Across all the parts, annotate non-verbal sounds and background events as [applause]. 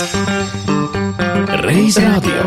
Reiz radio.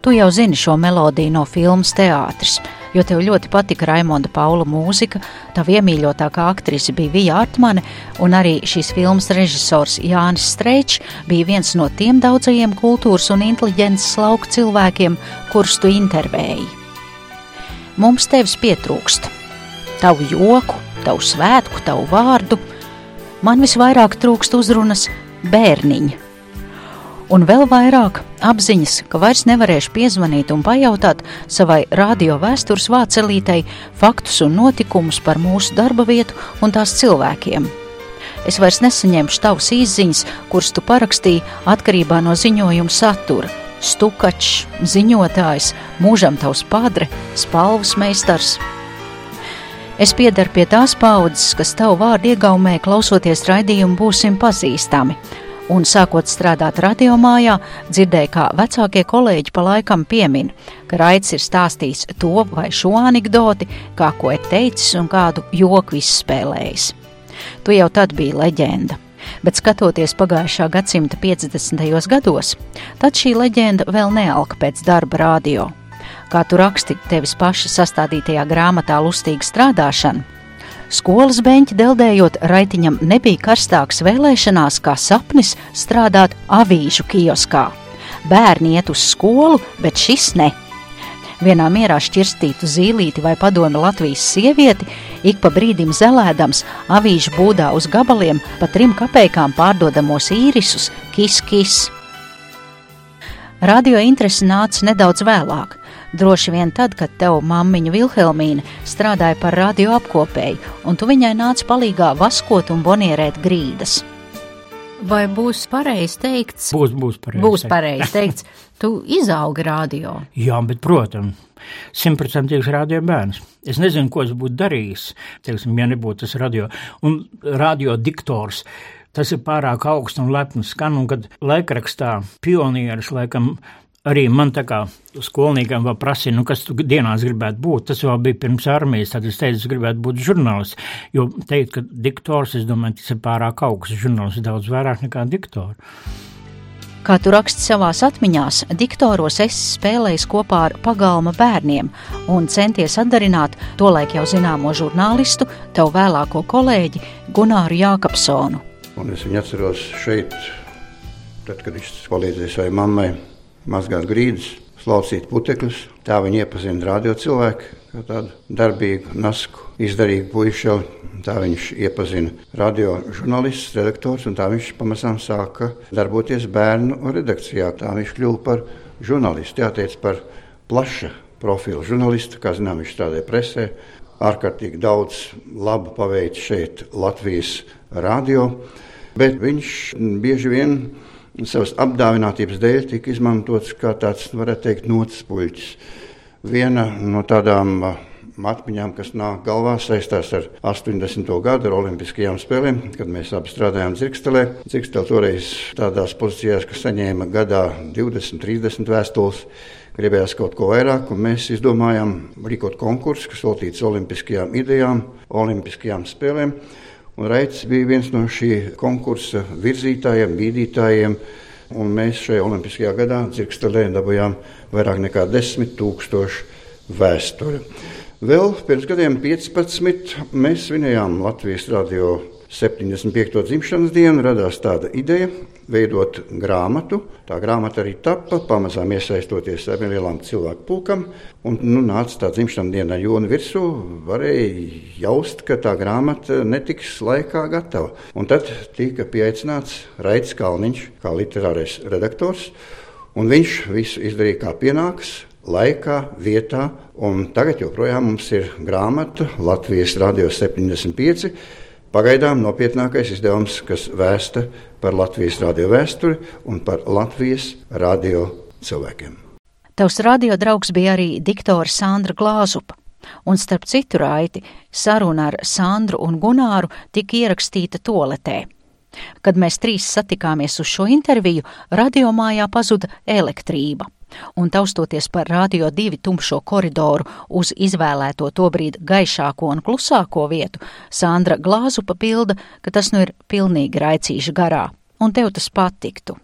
Tu jau zini šo melodiju no filmas teātris, jo tev ļoti patika Raimonda Paula mūzika, tava iemīļotākā aktrise bija Vija Artmane, un arī šīs filmas režisors Jānis Streičs bija viens no tiem daudzajiem kultūras un inteliģences lauku cilvēkiem, kurus tu intervēji. Mums tevis pietrūkst. Tavu joku, tavu svētku, tavu vārdu. Man visvairāk trūkst uzrunas bērniņa un vēl vairāk apziņas, ka vairs nevarēšu piezvanīt un pajautāt savai radio vēstures vācelītei faktus un notikumus par mūsu darba vietu un tās cilvēkiem. Es vairs nesaņemšu tavas izziņas, kuras tu parakstīji atkarībā no ziņojuma satura. Stukačs, ziņotājs, mūžam tavs padre, spalvas meistars. Es piedaru pie tās paudzes, kas tavu vārdu iegaumē, klausoties raidījumu, būsim pazīstami un sākot strādāt radiomājā, dzirdēju, kā vecākie kolēģi pa laikam piemin, ka Raits ir stāstījis to vai šo anekdoti, kā ko ir teicis un kādu joku izspēlējis. Tu jau tad biji leģenda. Bet skatoties pagājušā gadsimta 50. gados, tad šī leģenda vēl nealka pēc darba radio. Kā tu raksti tevis paša sastādītajā grāmatā Lustīga strādāšana, Skolas beņķi deldējot raitiņam nebija karstāks vēlēšanās kā sapnis strādāt avīžu kioskā. Bērni iet uz skolu, bet šis ne. Vienā mierā šķirstītu zīlīti vai padomi Latvijas sievieti, ik pa brīdim zelēdams avīžu būdā uz gabaliem pa trim kapekām pārdodamos īrisus kis kis. Radio interesi nāca nedaudz vēlāk, Droši vien tad, kad tev mammiņa Vilhelmīna strādāja par radio apkopēju, un tu viņai nāc palīgā vaskot un bonierēt grīdas. Vai būs pareizi teikts? Būs, būs pareizi. Būs pareizi teikts, [laughs] tu izaugi radio. Jā, bet, protams, simtprocentīgs radio bērns. Es nezinu, ko es būtu darījis, teiksim, ja nebūtu tas radio. Un radio diktors. Tas ir pārāk augsts un lepns skan, un kad laikrakstā pionieris, laikam, arī man tā kā skolniekam vēl prasīja, nu, kas tu dienās gribētu būt. Tas vēl bija pirms armijas, tad es teicu, es gribētu būt žurnālists. Jo teikt, ka diktors, es domāju, tas ir pārāk augsts. Žurnālists ir daudz vairāk nekā diktors. Kā tu raksti savās atmiņās, diktoros esi spēlējis kopā ar pagalma bērniem un centies atdarināt tolaik jau zināmo žurnālistu, tev vēlāko kolēģi Gunāru Jākapsonu. Un es viņu atceros šeit, tad, kad viņš palīdzēja savai mammai mazgāt grīdas, slaucīt putekļus. Tā viņa iepazina radio cilvēku, kā tādu darbīgu, nasku, izdarīgu puišu. Tā viņš iepazina radio žurnālistus, redaktors, un tā viņš pamazām sāka darboties bērnu redakcijā. Tā viņš kļuva par žurnālistu, jāteic par plaša profila žurnālistu, kā zinām, viņš strādāja presē, ārkārtīgi daudz labu paveicis šeit Latvijas radio, bet viņš bieži vien savas apdāvinātības dēļ tika izmantots kā tāds, varētu teikt, nocis puļķis. Viena no tādām uh, atmiņām, kas nāk galvā, saistās ar 80. gadu ar Olimpiskajām spēlēm, kad mēs abi strādājām Zirgstelē. Zirgstele toreiz tādās pozīcijās, ka saņēma gadā 20, 30 vēstules. Gribējās kaut ko vairāk, un mēs izdomājām rīkot konkursu, kas veltīts olimpiskajām idejām, olimpiskajām spēlēm. Raits bija viens no šī konkursa virzītājiem, bīdītājiem. Un mēs šajā Olimpiskajā gadā dzirkstelē dabūjām vairāk nekā 10 tūkstošu vēsturi. Vēl pirms gadiem 15 mēs svinējām Latvijas radio 75. dzimšanas dienu radās tāda ideja veidot grāmatu. Tā grāmata arī tappa, pamazām iesaistoties ar lielām cilvēku pulkam. Un, nu, nāca tā dzimšanas diena jūna virsū, varēja jaust, ka tā grāmata netiks laikā gatava. Un tad tika pieaicināts Raits Kalniņš, kā literārais redaktors, un viņš visu izdarīja kā pienāks. Laikā, vietā, un tagad joprojām mums ir grāmata Latvijas Radio 75 Pagaidām nopietnākais izdevums, kas vēsta par Latvijas radio vēsturi un par Latvijas radio cilvēkiem. Tavs radio draugs bija arī diktors Sandra Glāzupa. un starp citu raiti saruna ar Sandru un Gunāru tika ierakstīta toletē. Kad mēs trīs satikāmies uz šo interviju, radiomājā pazuda elektrība. Un taustoties par radio divi tumšo koridoru uz izvēlēto tobrīd gaišāko un klusāko vietu, Sandra Glāzupa bilda, ka tas nu ir pilnīgi raicīša garā, un tev tas patiktu.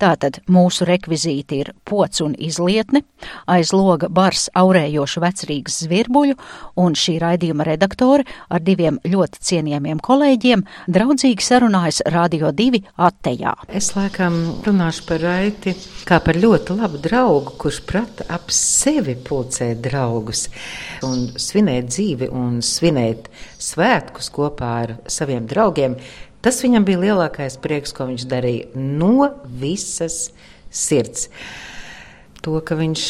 Tātad mūsu rekvizīti ir pots un izlietne, aiz loga bars aurējošu vecrīgas zvirbuļu, un šī raidījuma redaktore ar diviem ļoti cienījamiem kolēģiem draudzīgi sarunājas Radio 2 attejā. Es laikam runāšu par raiti kā par ļoti labu draugu, kurš prata ap sevi pulcēt draugus un svinēt dzīvi un svinēt svētkus kopā ar saviem draugiem Tas viņam bija lielākais prieks, ko viņš darīja no visas sirds. To, ka viņš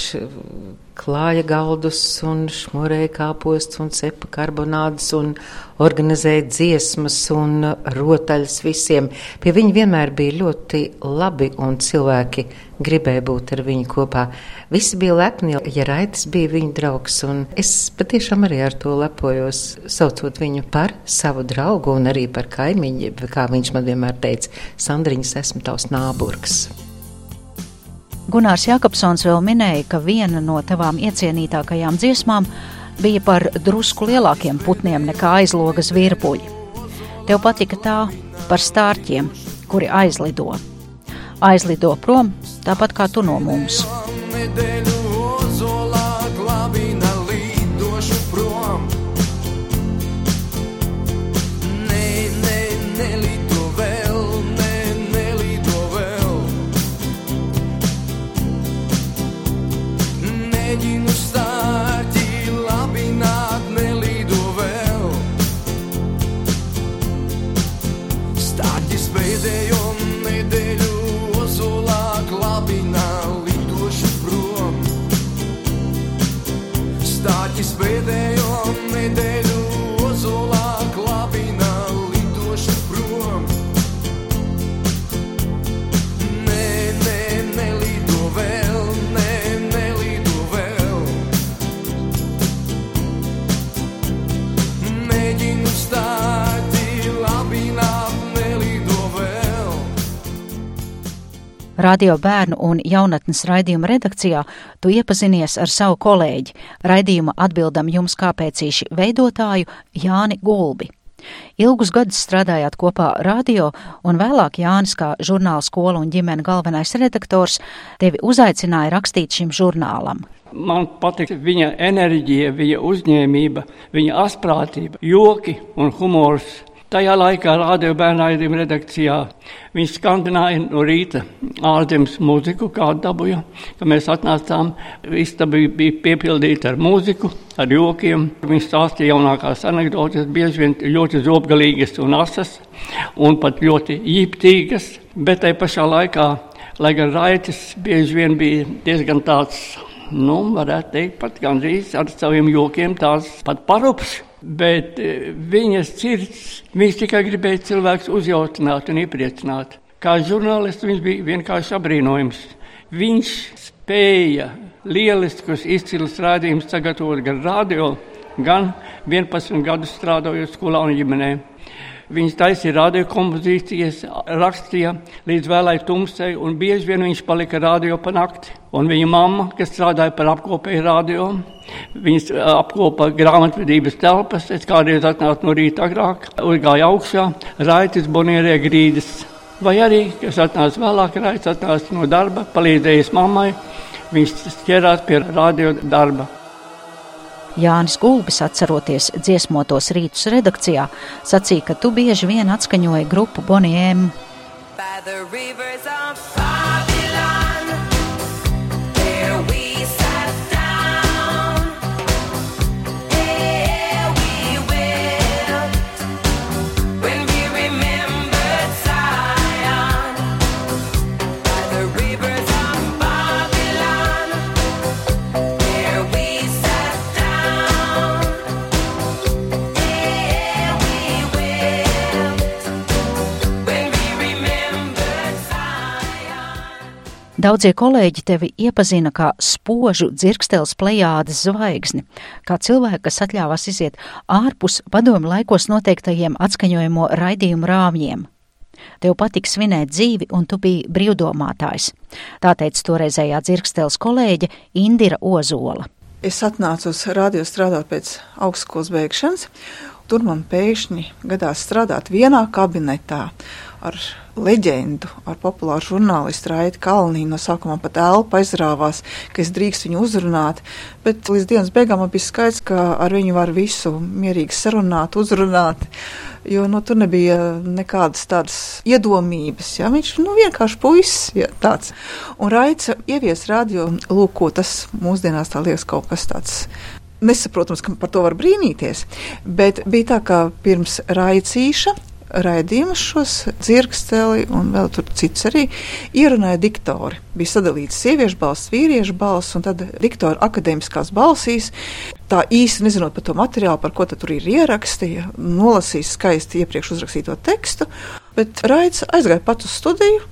klāja galdus un šmurēja kāpostus un cepa karbonādes un organizēja dziesmas un rotaļas visiem. Pie viņa vienmēr bija ļoti labi un cilvēki gribēja būt ar viņu kopā. Visi bija lepni, ja Raitas bija viņa draugs, un es patiešām arī ar to lepojos, saucot viņu par savu draugu un arī par kaimiņu, kā viņš man vienmēr teica, Sandriņas esmu tavs nāburgs. Gunārs Jakobsons vēl minēja, ka viena no tavām iecienītākajām dziesmām bija par drusku lielākiem putniem nekā aizlogas virpuļi. Tev patika tā par stārķiem, kuri aizlido. Aizlido prom, tāpat kā tu no mums. Nedēļu stati spedejom nedeljo. Radio bērnu un jaunatnes raidījuma redakcijā tu iepazinies ar savu kolēģi, raidījuma atbildam jums kāpēcīši veidotāju Jāni Gulbi. Ilgus gadus strādājāt kopā radio, un vēlāk Jānis, kā žurnāla skola un ģimene galvenais redaktors, tevi uzaicināja rakstīt šim žurnālam. Man patīk viņa enerģija, viņa uzņēmība, viņa asprātība, joki un humors. Tajā laikā Rādio bērnājuma redakcijā viņš skandināja no rīta ārzemes mūziku, kādu dabūja. Kad mēs atnācām, istaba bija piepildīta ar mūziku, ar jokiem. Viņš stāstīja jaunākās anekdotas, bieži vien ļoti zobgalīgas un asas, un pat ļoti ģiptīgas, bet tai pašā laikā, lai gan raitis bieži vien bija diezgan tāds, nu, varētu teikt, pat gandrīz ar saviem jokiem tās pat parups. Bet e, viņas sirds, viņš tikai gribēja cilvēks uzjautināt un iepriecināt. Kā žurnālists viņš bija vienkārši apbrīnojams. Viņš spēja lieliskus, izcilus rādījumus sagatavot gan radio, gan 11 gadus strādājot skolā un ģimenē. Viņš taisīja radiokompozīcijas, rakstīja līdz vēlai tumsai, un bieži vien viņš palika radio pa nakti. Un viņa mamma, kas strādāja par apkopēju radio, viņas apkopa grāmatvedības telpas. Es kādreiz atnācu no rīta agrāk, uzgāju augšā, raitis bonierē grīdas. Vai arī, kas atnāca vēlāk, raitis atnāca no darba, palīdzējis mammai, viņš ķerās pie radio darba. Jānis Gulbis, atceroties dziesmotos rītus redakcijā, sacīja, ka tu bieži vien atskaņoji grupu Boniem. Daudzie kolēģi tevi iepazina kā spožu dzirkstels plejādes zvaigzni, kā cilvēku, kas atļāvās iziet ārpus padomu laikos noteiktajiem atskaņojamo raidījumu rāmjiem. Tev patika svinēt dzīvi, un tu biji brīvdomātājs. Tā teica toreizējā dzirkstels kolēģe Indira Ozola. Es atnācu uz radio strādāt pēc augstskolas beigšanas. Tur man pēkšņi gadās strādāt vienā kabinetā ar leģendu, ar populāru žurnālistu Raitu Kalniņu. No sākuma pat elpa aizrāvās, ka es drīkstu viņu uzrunāt, bet līdz dienas beigām man bija skaidrs, ka ar viņu var visu mierīgi sarunāt, uzrunāt. Jo nu, tur nebija nekādas tādas iedomības. Ja? Viņš nu, vienkārši puisis ja, tāds. Un Raits ievies radio, lūk, tas mūsdienās tā liekas kaut kas tāds nesaprotams, ka par to var brīnīties. Bet bija tā, ka pirms raicīša raidījumus, šos dzirksteli un vēl tur cits arī ierunāja diktori. Bija sadalīts sieviešu balss, vīriešu balss un tad diktori akadēmiskās balsīs. Tā īsti nezinot par to materiālu, par ko tur ir ieraksti, nolasīs skaisti iepriekš uzrakstīto tekstu, bet Raids aizgāja pats uz studiju.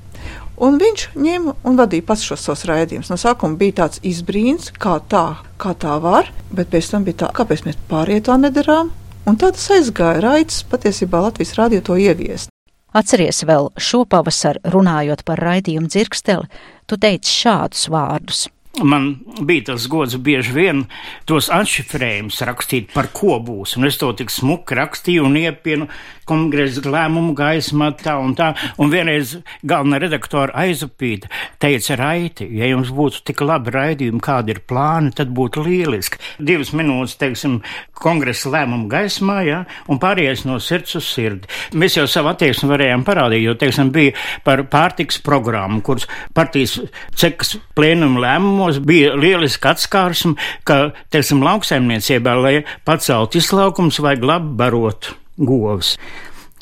Un viņš ņēma un vadīja pats šos savus raidījumus. No sākuma bija tāds izbrīns, kā tā, kā tā var, bet pēc tam bija tā, kāpēc mēs pārējie to nedarām. Un tā tas aizgāja. Raidījums patiesībā Latvijas rādio to ieviest. Atceries vēl šo pavasaru runājot par raidījumu dzirksteli, tu teici šādus vārdus. Man bija tas gods bieži vien tos atšifrējumus rakstīt, par ko būs. Un es to tik smuki rakstīju un iepienu kongresa lēmumu gaismā tā un tā. Un vienreiz galvenā redaktora aizupīta teica, Raiti, ja jums būtu tik labi raidījumi, kādi ir plāni, tad būtu lieliski. Divas minūtes, teiksim, kongresa lēmumu gaismā, ja, un pārējais no sirds uz sirdi. Mēs jau savu attieksmi varējām parādīt, jo, teiksim, bija par pārtiks programmu, kuras partijas cekas plēnumu lēmumos bija lieliski atskārsme, ka, teiksim, lauksaimniecībā, lai pacelt izlaukums, vajag labi barot govs.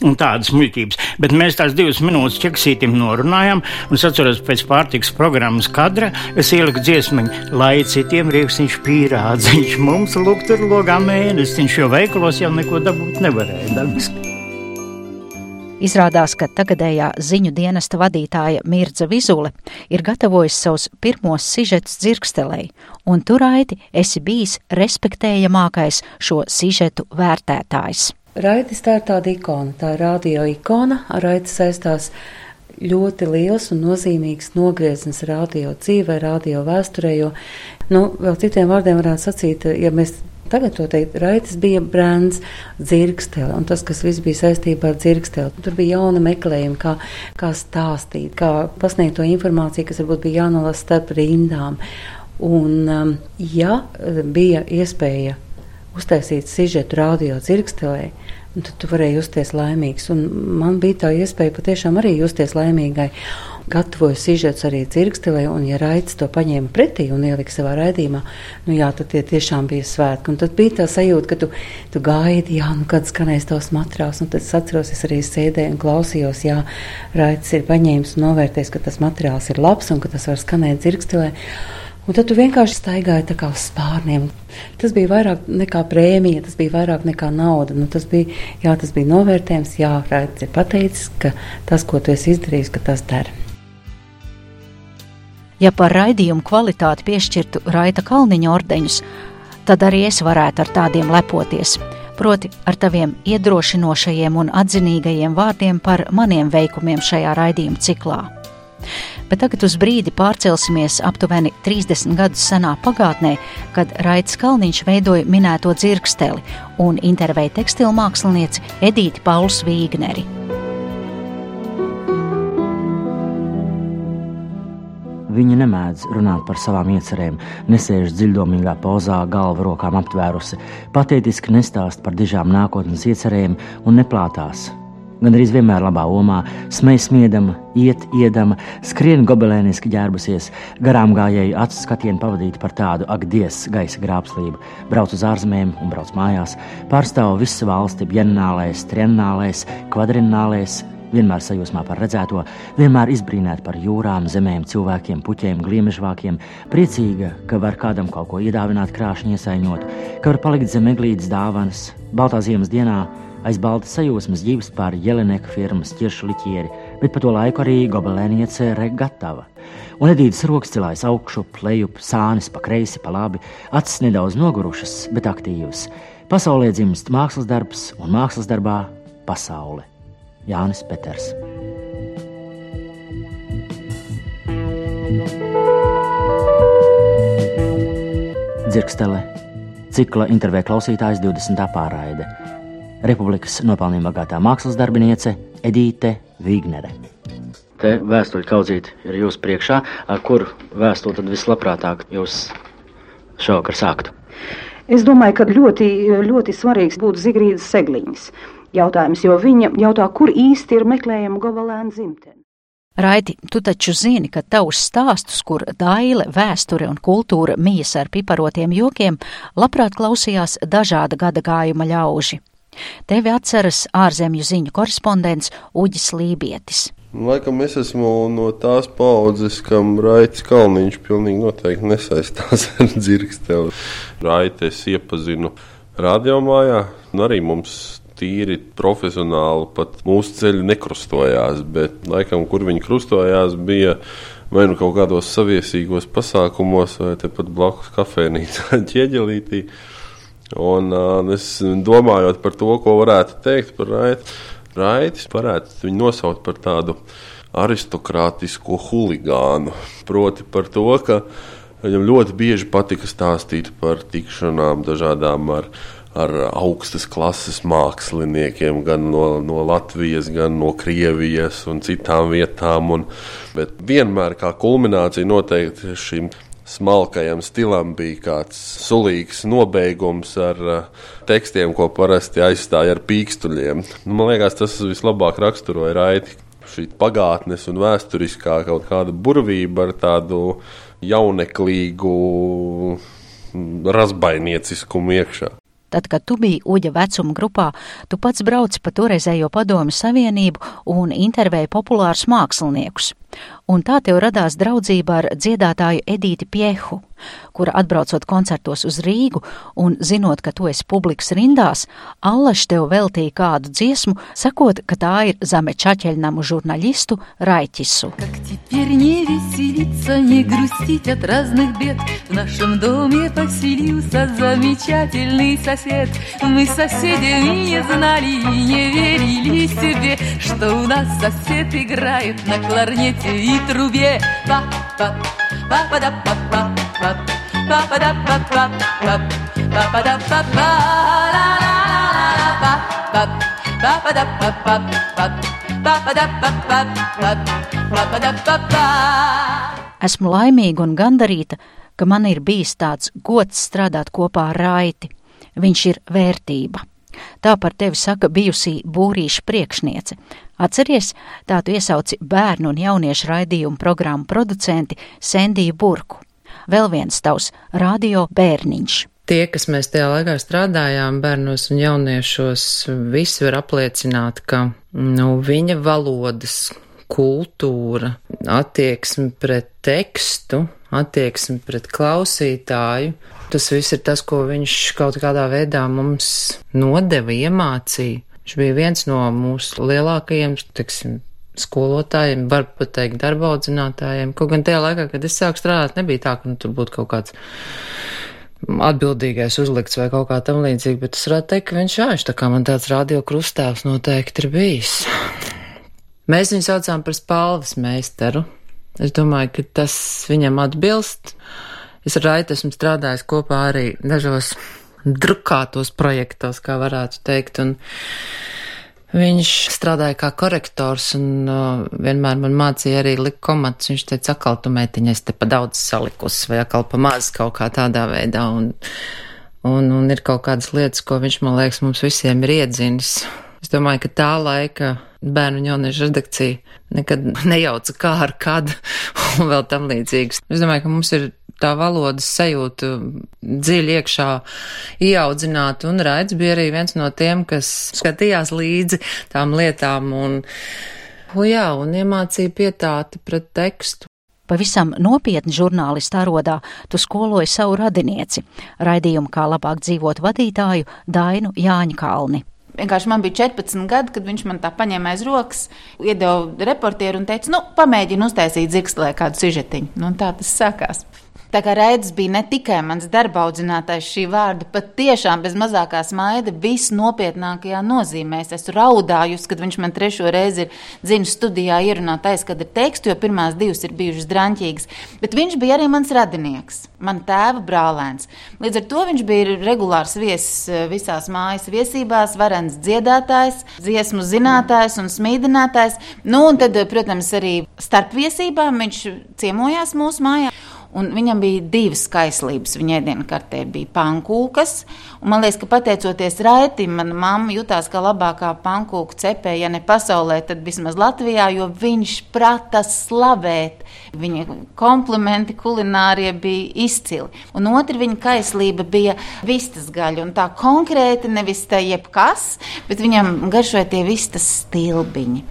Un tādas muļķības. Bet mēs tās divas minūtes ķeksītim norunājām, un es atceros pēc pārtiks programmas kadra, es ieliku dziesmiņu, lai citiem rīksiņš pīrādziņš, [laughs] mums lūk tur logā mēnesiņš, jo veikalos jau neko dabūt nevarēja. Dabiski. Izrādās, ka tagadējā ziņu dienesta vadītāja Mirza Vizule ir gatavojusi savus pirmos sižetus dzirkstelēji, un tur aiti esi bijis respektējamākais šo sižetu vērtētājs. Raidis tā ir tāda ikona, tā ir radio ikona. Ar raidi saistās ļoti liels un nozīmīgs nogrieznis radio dzīvē, radio vēsturē, jo, nu, vēl citiem vārdiem varētu sacīt, ja mēs Tagad to teikt, Raitas bija brands, dzirkstele, un tas, kas viss bija saistībā ar dzirksteli. Tur bija jauna meklējuma, kā, kā stāstīt, kā pasniegt to informāciju, kas varbūt bija jānolasa starp rindām. Un, um, ja bija iespēja uztaisīt sižetu radio dzirkstelē, tad tu varēji justies laimīgs. Un man bija tā iespēja patiešām arī justies laimīgai. Gatavoju sižets arī dzirkstelē, un, ja raids to paņēma pretī un ielika savā raidījumā, nu jā, tad tie tiešām bija svētki. Un tad bija tā sajūta, ka tu, tu gaidi, jā, nu, kad skanēs tavs materiāls, un tad es atceros, es arī sēdēju un klausījos, jā, raids ir paņēmis un novērtējis, ka tas materiāls ir labs un ka tas var skanēt dzirkstelē. Un tad tu vienkārši staigāji kā uz spārniem. Tas bija vairāk nekā prēmija, tas bija vairāk nekā nauda. Nu, tas, bija, jā, tas bija novērtējums, jā, Raidis ir pateicis, ka tas, ko tu esi izdarījis, ka tas dara. Ja par raidījumu kvalitāti piešķirtu Raita Kalniņa ordeņus, tad arī es varētu ar tādiem lepoties. Proti, ar taviem iedrošinošajiem un atzinīgajiem vārdiem par maniem veikumiem šajā raidījuma ciklā bet tagad uz brīdi pārcelsimies aptuveni 30 gadus senā pagātnē, kad Raits Kalniņš veidoja minēto dzirksteli un intervēja tekstilu mākslinieci Edīti Pauls Vīgneri. Viņa nemēdz runāt par savām iecerēm, nesēž dziļdomīgā pozā, galvu rokām aptvērusi, patētiski nestāst par dižām nākotnes iecerēm un neplātās, Gan arī vienmēr labā omā, smējas smiedama, iet, iedama, skrien gobelēniski ģērbusies, garām gājēji acu skatienu pavadīt par tādu ak, dievs, gaisa grābslību, brauc uz ārzemēm un brauc mājās, pārstāv visu valsti, bienālēs, triennālēs, kvadrinālēs, vienmēr sajūsmā par redzēto, vienmēr izbrīnēta par jūrām, zemēm, cilvēkiem, puķiem, gliemežvākiem, priecīga, ka var kādam kaut ko iedāvināt, krāšņi iesaņot, ka var palikt zem eglītes dāvanas, baltā ziemas dienā Aiz balta sajūsmas ģības pār Jeleneku firmas ķiršu liķieri, bet pa to laiku arī gobelēniece Regatava. Un Edītas rokas cilājas augšu, lejup, sānis pa kreisi, pa labi, acis nedaudz nogurušas, bet aktīvas. Pasaulē dzimst mākslas darbs, un mākslas darbā pasaule. Jānis Peters. Dzirkstele, cikla intervija klausītājs 20. pārraide. Republikas nopelnījuma bagātā mākslas darbiniece Edīte Vignere. Te vēstuļu kaudzīte ir jūsu priekšā, ar kuru vēstuli tad vislabprātāk jūs šovakar sāktu. Es domāju, ka ļoti, ļoti svarīgs būtu Zigrīdas Segliņas jautājums, jo viņa jautā, kur īsti ir meklējama gobalēna dzimtene. Raiti, tu taču zini, ka tavus stāstus, kur daile, vēsture un kultūra mijas ar piparotiem jokiem, labprāt klausījās dažāda gada gājuma ļauži. Tevi atceras ārzemju ziņu korespondents Uģis Lībietis. Laikam es esmu no tās paudzes, kam Raits Kalniņš pilnīgi noteikti nesaistās [laughs] ar dzirksteli. Raiti es iepazinu radiomājā, un arī mums tīri profesionāli pat mūsu ceļi nekrustojās, bet laikam, kur viņi krustojās, bija vai nu kaut kādos saviesīgos pasākumos, vai tepat blakus kafejnīcā [laughs] ķieģelītī. Un uh, es domājot par to, ko varētu teikt par Raitu, Raitis varētu viņu nosaukt par tādu aristokrātisku huligānu. Proti par to, ka viņam ļoti bieži patika stāstīt par tikšanām dažādām ar ar augstas klases māksliniekiem, gan no, no Latvijas, gan no Krievijas un citām vietām. Un, bet vienmēr kā kulminācija noteikti šim smalkajam stilam bija kāds sulīgs nobeigums ar uh, tekstiem, ko parasti aizstāja ar pīkstuļiem. Nu, man liekas, tas vislabāk raksturoja raiti. Šī pagātnes un vēsturiskā kaut kāda burvība ar tādu jauneklīgu razbainieciskumu iekšā. Tad, kad tu biji uģa vecuma grupā, tu pats brauci pa toreizējo padomu savienību un intervēji populārus māksliniekus un tā tev radās draudzība ar dziedātāju Edīti Piehu, kura atbraucot koncertos uz Rīgu un zinot, ka tu esi publikas rindās, Allaš tev veltīja kādu dziesmu, sakot, ka tā ir zeme čaķeļnamu žurnāļistu Raiķisu. не грустить от разных бед В нашем доме поселился замечательный сосед Мы соседями не знали и не верили себе Что у нас сосед играет на кларнете и и трубе. Па па па па да па па па па па да па па па па па да па па ла ла ла па па па па да па па па pa pa da pa pa pa pa pa da pa pa. Esmu laimīga un gandarīta, ka man ir bijis tāds gods strādāt kopā ar Raiti. Viņš ir vērtība. Tā par tevi saka bijusī būrīša priekšniece. Atceries, tā tu iesauci bērnu un jauniešu raidījumu programmu producenti Sendiju Burku. Vēl viens tavs radio bērniņš. Tie, kas mēs tajā laikā strādājām, bērnos un jauniešos, visi var apliecināt, ka nu, viņa valodas kultūra, attieksme pret tekstu, attieksme pret klausītāju Tas viss ir tas, ko viņš kaut kādā veidā mums nodeva, iemācīja. Viņš bija viens no mūsu lielākajiem, teiksim, skolotājiem, var pat teikt, darba audzinātājiem. Kaut gan tajā laikā, kad es sāku strādāt, nebija tā, ka nu, tur būtu kaut kāds atbildīgais uzlikts vai kaut kā tam līdzīgi, bet es varētu teikt, ka viņš āš, tā kā man tāds radio krustāvs noteikti ir bijis. Mēs viņu saucām par spalvas meistaru. Es domāju, ka tas viņam atbilst. Es ar Raitu esmu strādājis kopā arī dažos drukātos projektos, kā varētu teikt, un viņš strādāja kā korektors un uh, vienmēr man mācīja arī likt komatus. Viņš teica, akal tu meitiņas te pa daudz salikus vai akal pa maz kaut kā tādā veidā, un, un, un ir kaut kādas lietas, ko viņš, man liekas, mums visiem ir iedzinis. Es domāju, ka tā laika bērnu un jauniešu redakcija nekad [laughs] nejauca kā ar kad un vēl tam līdzīgs. Es domāju, ka mums ir tā valodas sajūta dziļi iekšā ieaudzināta, un Raids bija arī viens no tiem, kas skatījās līdzi tām lietām un, un jā, un iemācīja pietāti pret tekstu. Pavisam nopietni žurnālisti arodā, tu skoloji savu radinieci, raidījumu kā labāk dzīvot vadītāju Dainu Jāņa Kalni. Vienkārši man bija 14 gadi, kad viņš man tā paņēma aiz rokas, iedeva reportieru un teica, nu, pamēģini uztaisīt zirgslē kādu sižetiņu. Nu, tā tas sākās. Tā kā Raidis bija ne tikai mans darba audzinātājs šī vārda, pat tiešām bez mazākā smaida visnopietnākajā nozīmē. Es esmu raudājusi, kad viņš man trešo reizi ir dzinu studijā ierunāt aizkadra tekstu, jo pirmās divas ir bijušas draņķīgas. Bet viņš bija arī mans radinieks, man tēva brālēns. Līdz ar to viņš bija regulārs viesis eh, visās mājas viesībās, varens dziedātājs, dziesmu zinātājs un smīdinātājs. Nu, un tad, protams, arī starp viesībām viņš ciemojās mūsu mājā. Un viņam bija divas kaislības. Viņa ēdienkartē bija pankūkas. Man liekas, ka pateicoties Raitim, mana mamma jutās kā labākā pankūku cepēja, ja ne pasaulē, tad vismaz Latvijā, jo viņš prata slavēt. Viņa komplimenti kulinārie bija izcili. Un otra viņa kaislība bija vistas gaļa. Un tā konkrēti nevis tā jebkas, bet viņam garšoja tie vistas stilbiņi.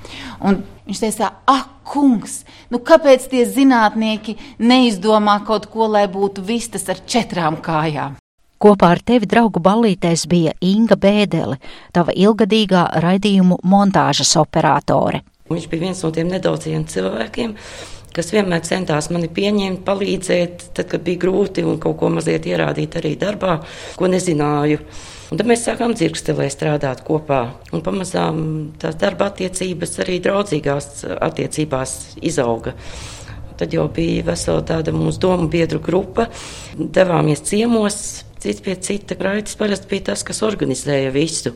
Un viņš teica, ak, kungs, nu kāpēc tie zinātnieki neizdomā kaut ko, lai būtu vistas ar četrām kājām? Kopā ar tevi draugu ballītēs bija Inga Bēdele, tava ilgadīgā raidījumu montāžas operātore. Viņš bija viens no tiem nedaudziem cilvēkiem, kas vienmēr centās mani pieņemt, palīdzēt, tad, kad bija grūti un kaut ko mazliet ierādīt arī darbā, ko nezināju. Un tad mēs sākām dzirkstelē strādāt kopā. Un pamazām tās darba attiecības arī draudzīgās attiecībās izauga. Tad jau bija vesela tāda mūsu domu biedru grupa. Devāmies ciemos, cits pie cita. Raitis parasti bija tas, kas organizēja visu.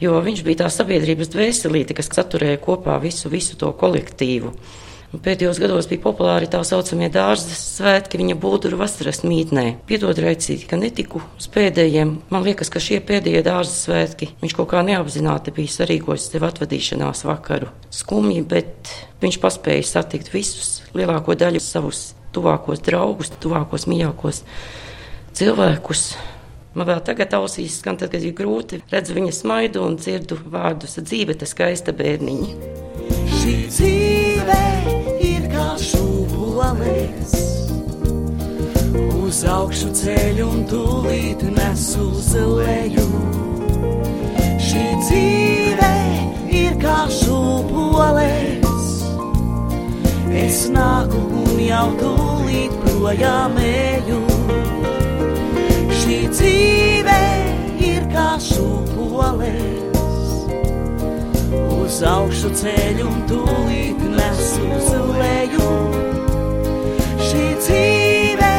Jo viņš bija tā sabiedrības dvēselīte, kas saturēja kopā visu, visu to kolektīvu. Pēdējos gados bija populāri tā saucamie dārza svētki viņa būduru vasaras mītnē. Piedod raicīgi, ka netiku uz pēdējiem. Man liekas, ka šie pēdējie dārza svētki viņš kaut kā neapzināti bija sarīkojis sev atvadīšanās vakaru. Skumji, bet viņš paspēja satikt visus, lielāko daļu savus tuvākos draugus, tuvākos mīļākos cilvēkus. Man vēl tagad ausīs skan, tad, kad ir grūti, redzu viņa smaidu un dzirdu vārdus dzīve, tas skaista bērniņa. Šī dzīve ir kā šūpoles, uz augšu ceļu un tūlīt nes uz leju. Šī dzīve ir kā šūpoles, es nāku un jau tūlīt projām eju. Šī dzīve ir kā šūpoles uz augšu ceļu un tūlīt nes uz leju. Šī dzīve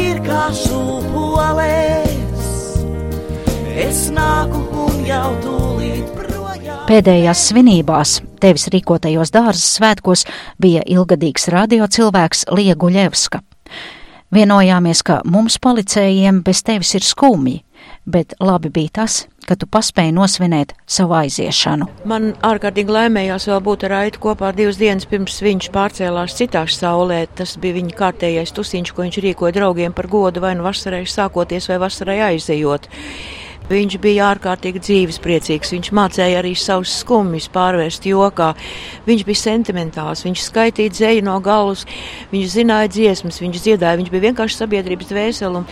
ir kā šūpoles, es nāku un jau tūlīt projām. Pēdējās svinībās tevis rīkotajos dārzas svētkos bija ilgadīgs radio cilvēks Lieguļevska. Vienojāmies, ka mums policējiem bez tevis ir skumji, bet labi bija tas, ka tu paspēji nosvinēt savu aiziešanu. Man ārkārtīgi laimējās vēl būt ar Aitu kopā divas dienas pirms viņš pārcēlās citā saulē. Tas bija viņa kārtējais tusiņš, ko viņš rīkoja draugiem par godu vai nu vasarai sākoties vai vasarai aizejot. Viņš bija ārkārtīgi dzīvespriecīgs. Viņš mācīja arī savus skumjus pārvērst jokā. Viņš bija sentimentāls, viņš skaitīja dzēju no galvas, viņš zināja dziesmas, viņš dziedāja. Viņš bija vienkārši sabiedrības dvēseli un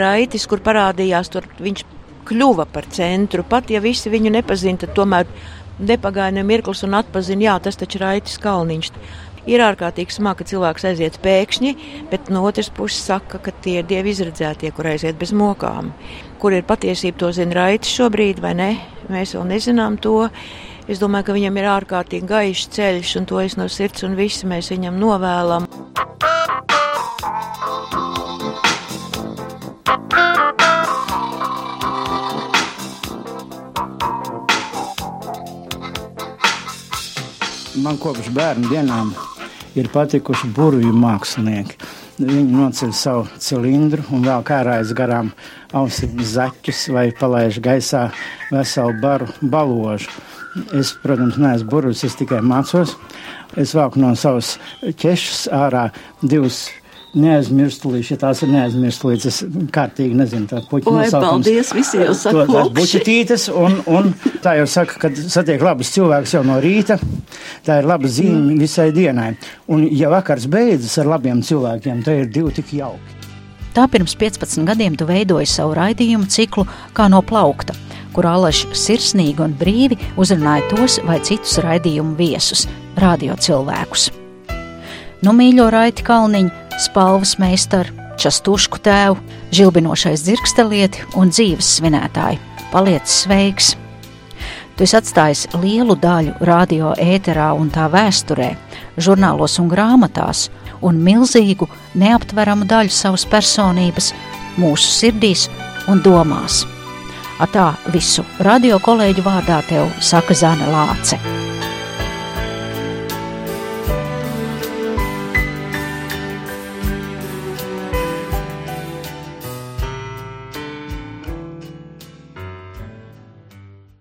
raitis, kur parādījās, tur viņš kļuva par centru. Pat ja visi viņu nepazina, tad tomēr nepagāja ne mirklis un atpazina, jā, tas taču ir Raitis Kalniņš. Ir ārkārtīgi smagi, ka cilvēks aiziet pēkšņi, bet no otras puses saka, ka tie ir dievi izredzētie, kur aiziet bez mokām. Kur ir patiesība, to zina Raitis šobrīd, vai ne? Mēs vēl nezinām to. Es domāju, ka viņam ir ārkārtīgi gaišs ceļš, un to es no sirds un visi mēs viņam novēlam. Man kopš bērnu dienām ir patikuši burvju mākslinieki. Viņi noceļ savu cilindru un vēl kārājas garām ausīm zaķus vai palaiž gaisā veselu baru baložu. Es, protams, neesmu burvis, es tikai mācos. Es vāku no savas ķešas ārā divus neaizmirstulīši, ja tās ir neaizmirstulītas, es kārtīgi nezinu tā puķu Oi, paldies, visi jau saka to, buķetītes, un, un tā jau saka, kad satiek labus cilvēkus jau no rīta, tā ir laba zīme visai dienai. Un ja vakars beidzas ar labiem cilvēkiem, tad ir divi tik jauki. Tā pirms 15 gadiem tu veidoji savu raidījumu ciklu kā no plaukta. kur Alaž sirsnīgi un brīvi uzrunāja tos vai citus raidījumu viesus, radio cilvēkus. Nu, mīļo Raiti Kalniņu, spalvas meistaru, častušku tēvu, žilbinošais dzirkstelieti un dzīves svinētāji. Paliec sveiks! Tu esi atstājis lielu daļu radio ēterā un tā vēsturē, žurnālos un grāmatās, un milzīgu, neaptveramu daļu savas personības mūsu sirdīs un domās. Ar tā visu radio kolēģu vārdā tev saka Zana Lāce.